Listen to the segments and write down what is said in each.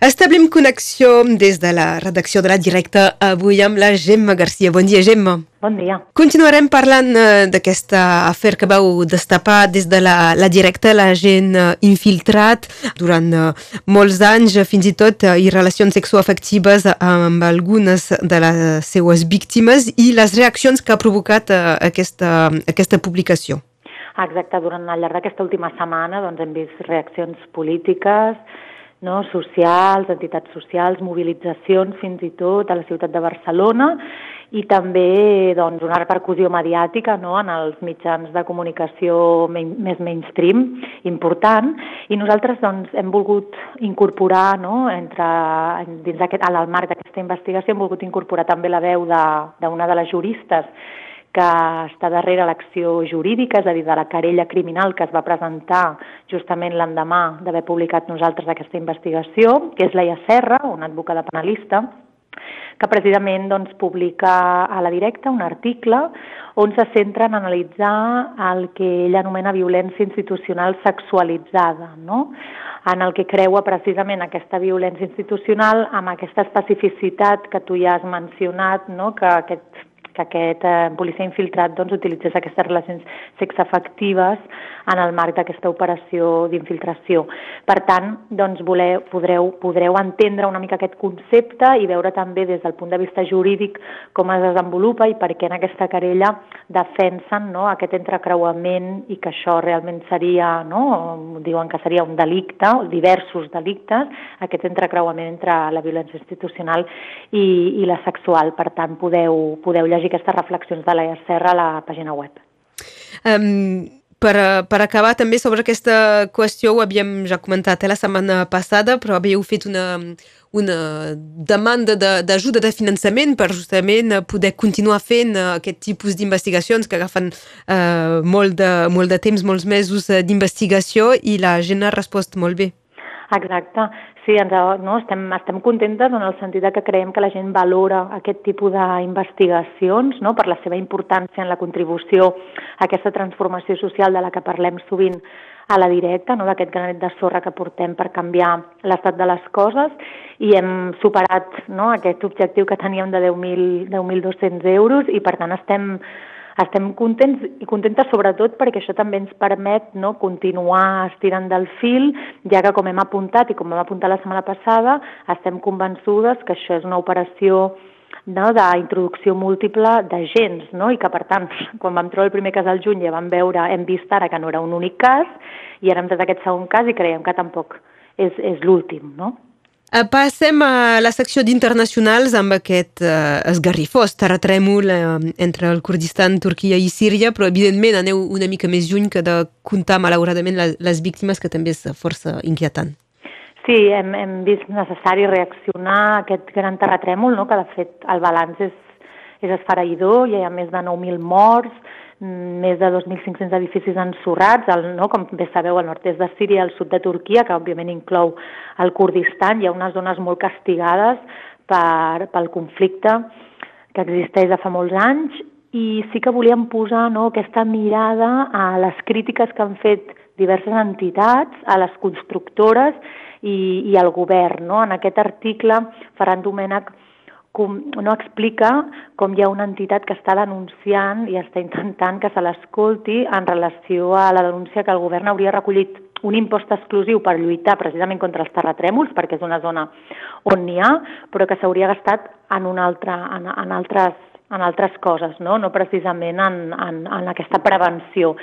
Establim connexió des de la redacció de la directa avui amb la Gemma Garcia. Bon dia, Gemma. Bon dia. Continuarem parlant uh, d'aquesta afer que vau destapar des de la, la directa, la gent uh, infiltrat durant uh, molts anys, fins i tot i relacions sexoafectives amb algunes de les seues víctimes i les reaccions que ha provocat aquesta, aquesta publicació. Exacte, durant al llarg d'aquesta última setmana doncs, hem vist reaccions polítiques, no? socials, entitats socials, mobilitzacions fins i tot a la ciutat de Barcelona i també doncs, una repercussió mediàtica no? en els mitjans de comunicació main, més mainstream important i nosaltres doncs, hem volgut incorporar no? Entre, dins aquest, al marc d'aquesta investigació hem volgut incorporar també la veu d'una de, de les juristes que està darrere l'acció jurídica, és a dir, de la querella criminal que es va presentar justament l'endemà d'haver publicat nosaltres aquesta investigació, que és Laia Serra, una advocada penalista, que precisament doncs, publica a la directa un article on se centra en analitzar el que ella anomena violència institucional sexualitzada, no? en el que creua precisament aquesta violència institucional amb aquesta especificitat que tu ja has mencionat, no? que aquest que aquest eh, policia infiltrat doncs, utilitzés aquestes relacions sexafectives en el marc d'aquesta operació d'infiltració. Per tant, doncs, voleu, podreu, podreu entendre una mica aquest concepte i veure també des del punt de vista jurídic com es desenvolupa i per què en aquesta querella defensen no, aquest entrecreuament i que això realment seria, no, diuen que seria un delicte, diversos delictes, aquest entrecreuament entre la violència institucional i, i la sexual. Per tant, podeu, podeu llegir aquestes reflexions de la Serra a la pàgina web. Um, per, per acabar també sobre aquesta qüestió, ho havíem ja comentat eh, la setmana passada, però havíeu fet una, una demanda d'ajuda de, de finançament per justament poder continuar fent aquest tipus d'investigacions que agafen eh, molt, de, molt de temps, molts mesos d'investigació i la gent ha respost molt bé. Exacte. Sí, ens, no, estem, estem contentes en el sentit que creiem que la gent valora aquest tipus d'investigacions no, per la seva importància en la contribució a aquesta transformació social de la que parlem sovint a la directa, no, d'aquest granet de sorra que portem per canviar l'estat de les coses. I hem superat no, aquest objectiu que teníem de 10.200 10 euros i per tant estem estem contents i contentes sobretot perquè això també ens permet no, continuar estirant del fil, ja que com hem apuntat i com vam apuntar la setmana passada, estem convençudes que això és una operació no, d'introducció múltiple d'agents, no? i que per tant, quan vam trobar el primer cas al juny ja vam veure, hem vist ara que no era un únic cas, i ara hem tret aquest segon cas i creiem que tampoc és, és l'últim, no? Eh, passem a la secció d'internacionals amb aquest uh, esgarrifós terratrèmol uh, entre el Kurdistan, Turquia i Síria, però evidentment aneu una mica més lluny que de comptar malauradament les, les víctimes, que també és força inquietant. Sí, hem, hem vist necessari reaccionar a aquest gran terratrèmol, no? que de fet el balanç és, és esfereïdor, hi ha més de 9.000 morts, més de 2.500 edificis ensorrats, el, no, com bé sabeu, al nord-est de Síria al sud de Turquia, que òbviament inclou el Kurdistan. Hi ha unes zones molt castigades per, pel conflicte que existeix de fa molts anys i sí que volíem posar no, aquesta mirada a les crítiques que han fet diverses entitats, a les constructores i, i al govern. No? En aquest article, Ferran Domènech com, no explica com hi ha una entitat que està denunciant i està intentant que se l'escolti en relació a la denúncia que el govern hauria recollit. Un impost exclusiu per lluitar precisament contra els terratrèmols, perquè és una zona on n'hi ha, però que s'hauria gastat en, una altra, en, en, altres, en altres coses, no, no precisament en, en, en aquesta prevenció.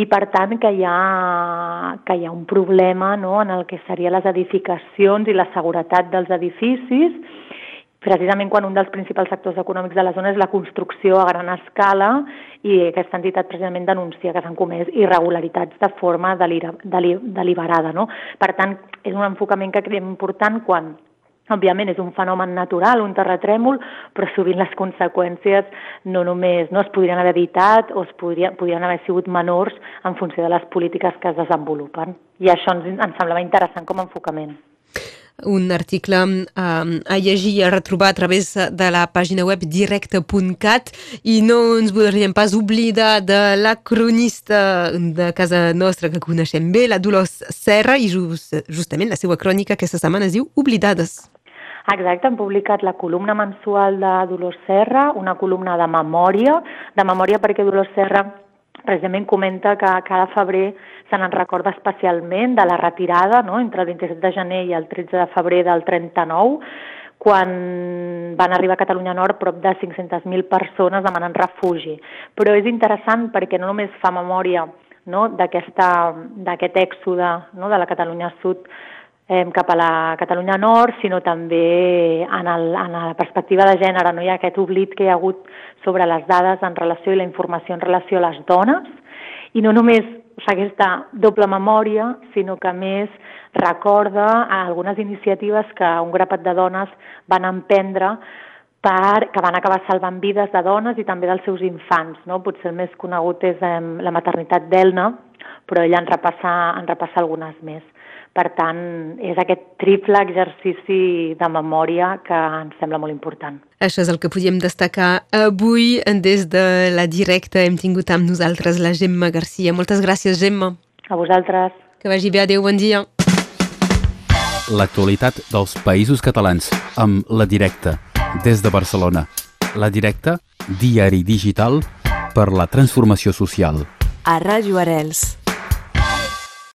I per tant que hi ha, que hi ha un problema no, en el que serien les edificacions i la seguretat dels edificis, precisament quan un dels principals sectors econòmics de la zona és la construcció a gran escala i aquesta entitat precisament denuncia que s'han comès irregularitats de forma deliberada. No? Per tant, és un enfocament que creiem important quan Òbviament és un fenomen natural, un terratrèmol, però sovint les conseqüències no només no es podrien haver evitat o es podrien, podrien haver sigut menors en funció de les polítiques que es desenvolupen. I això ens, ens semblava interessant com a enfocament. Un article um, a llegir i a retrobar a través de la pàgina web directe.cat i no ens voldríem pas oblidar de la cronista de casa nostra que coneixem bé, la Dolors Serra, i just, justament la seva crònica aquesta setmana es diu Oblidades. Exacte, hem publicat la columna mensual de Dolors Serra, una columna de memòria, de memòria perquè Dolors Serra precisament comenta que cada febrer se n'en recorda especialment de la retirada, no?, entre el 27 de gener i el 13 de febrer del 39, quan van arribar a Catalunya Nord prop de 500.000 persones demanant refugi. Però és interessant perquè no només fa memòria no, d'aquest èxode no, de la Catalunya Sud eh, cap a la Catalunya Nord, sinó també en, el, en la perspectiva de gènere. No hi ha aquest oblit que hi ha hagut sobre les dades en relació i la informació en relació a les dones, i no només fa aquesta doble memòria, sinó que més recorda algunes iniciatives que un grapat de dones van emprendre per, que van acabar salvant vides de dones i també dels seus infants. No? Potser el més conegut és eh, la maternitat d'Elna, però ella en repassa, en repassa algunes més. Per tant, és aquest triple exercici de memòria que ens sembla molt important. Això és el que podíem destacar avui des de la directa. Hem tingut amb nosaltres la Gemma Garcia. Moltes gràcies, Gemma. A vosaltres. Que vagi bé. Adéu, bon dia. L'actualitat dels països catalans amb La Directa, des de Barcelona. La Directa, diari digital per la transformació social. A Ràdio Arels.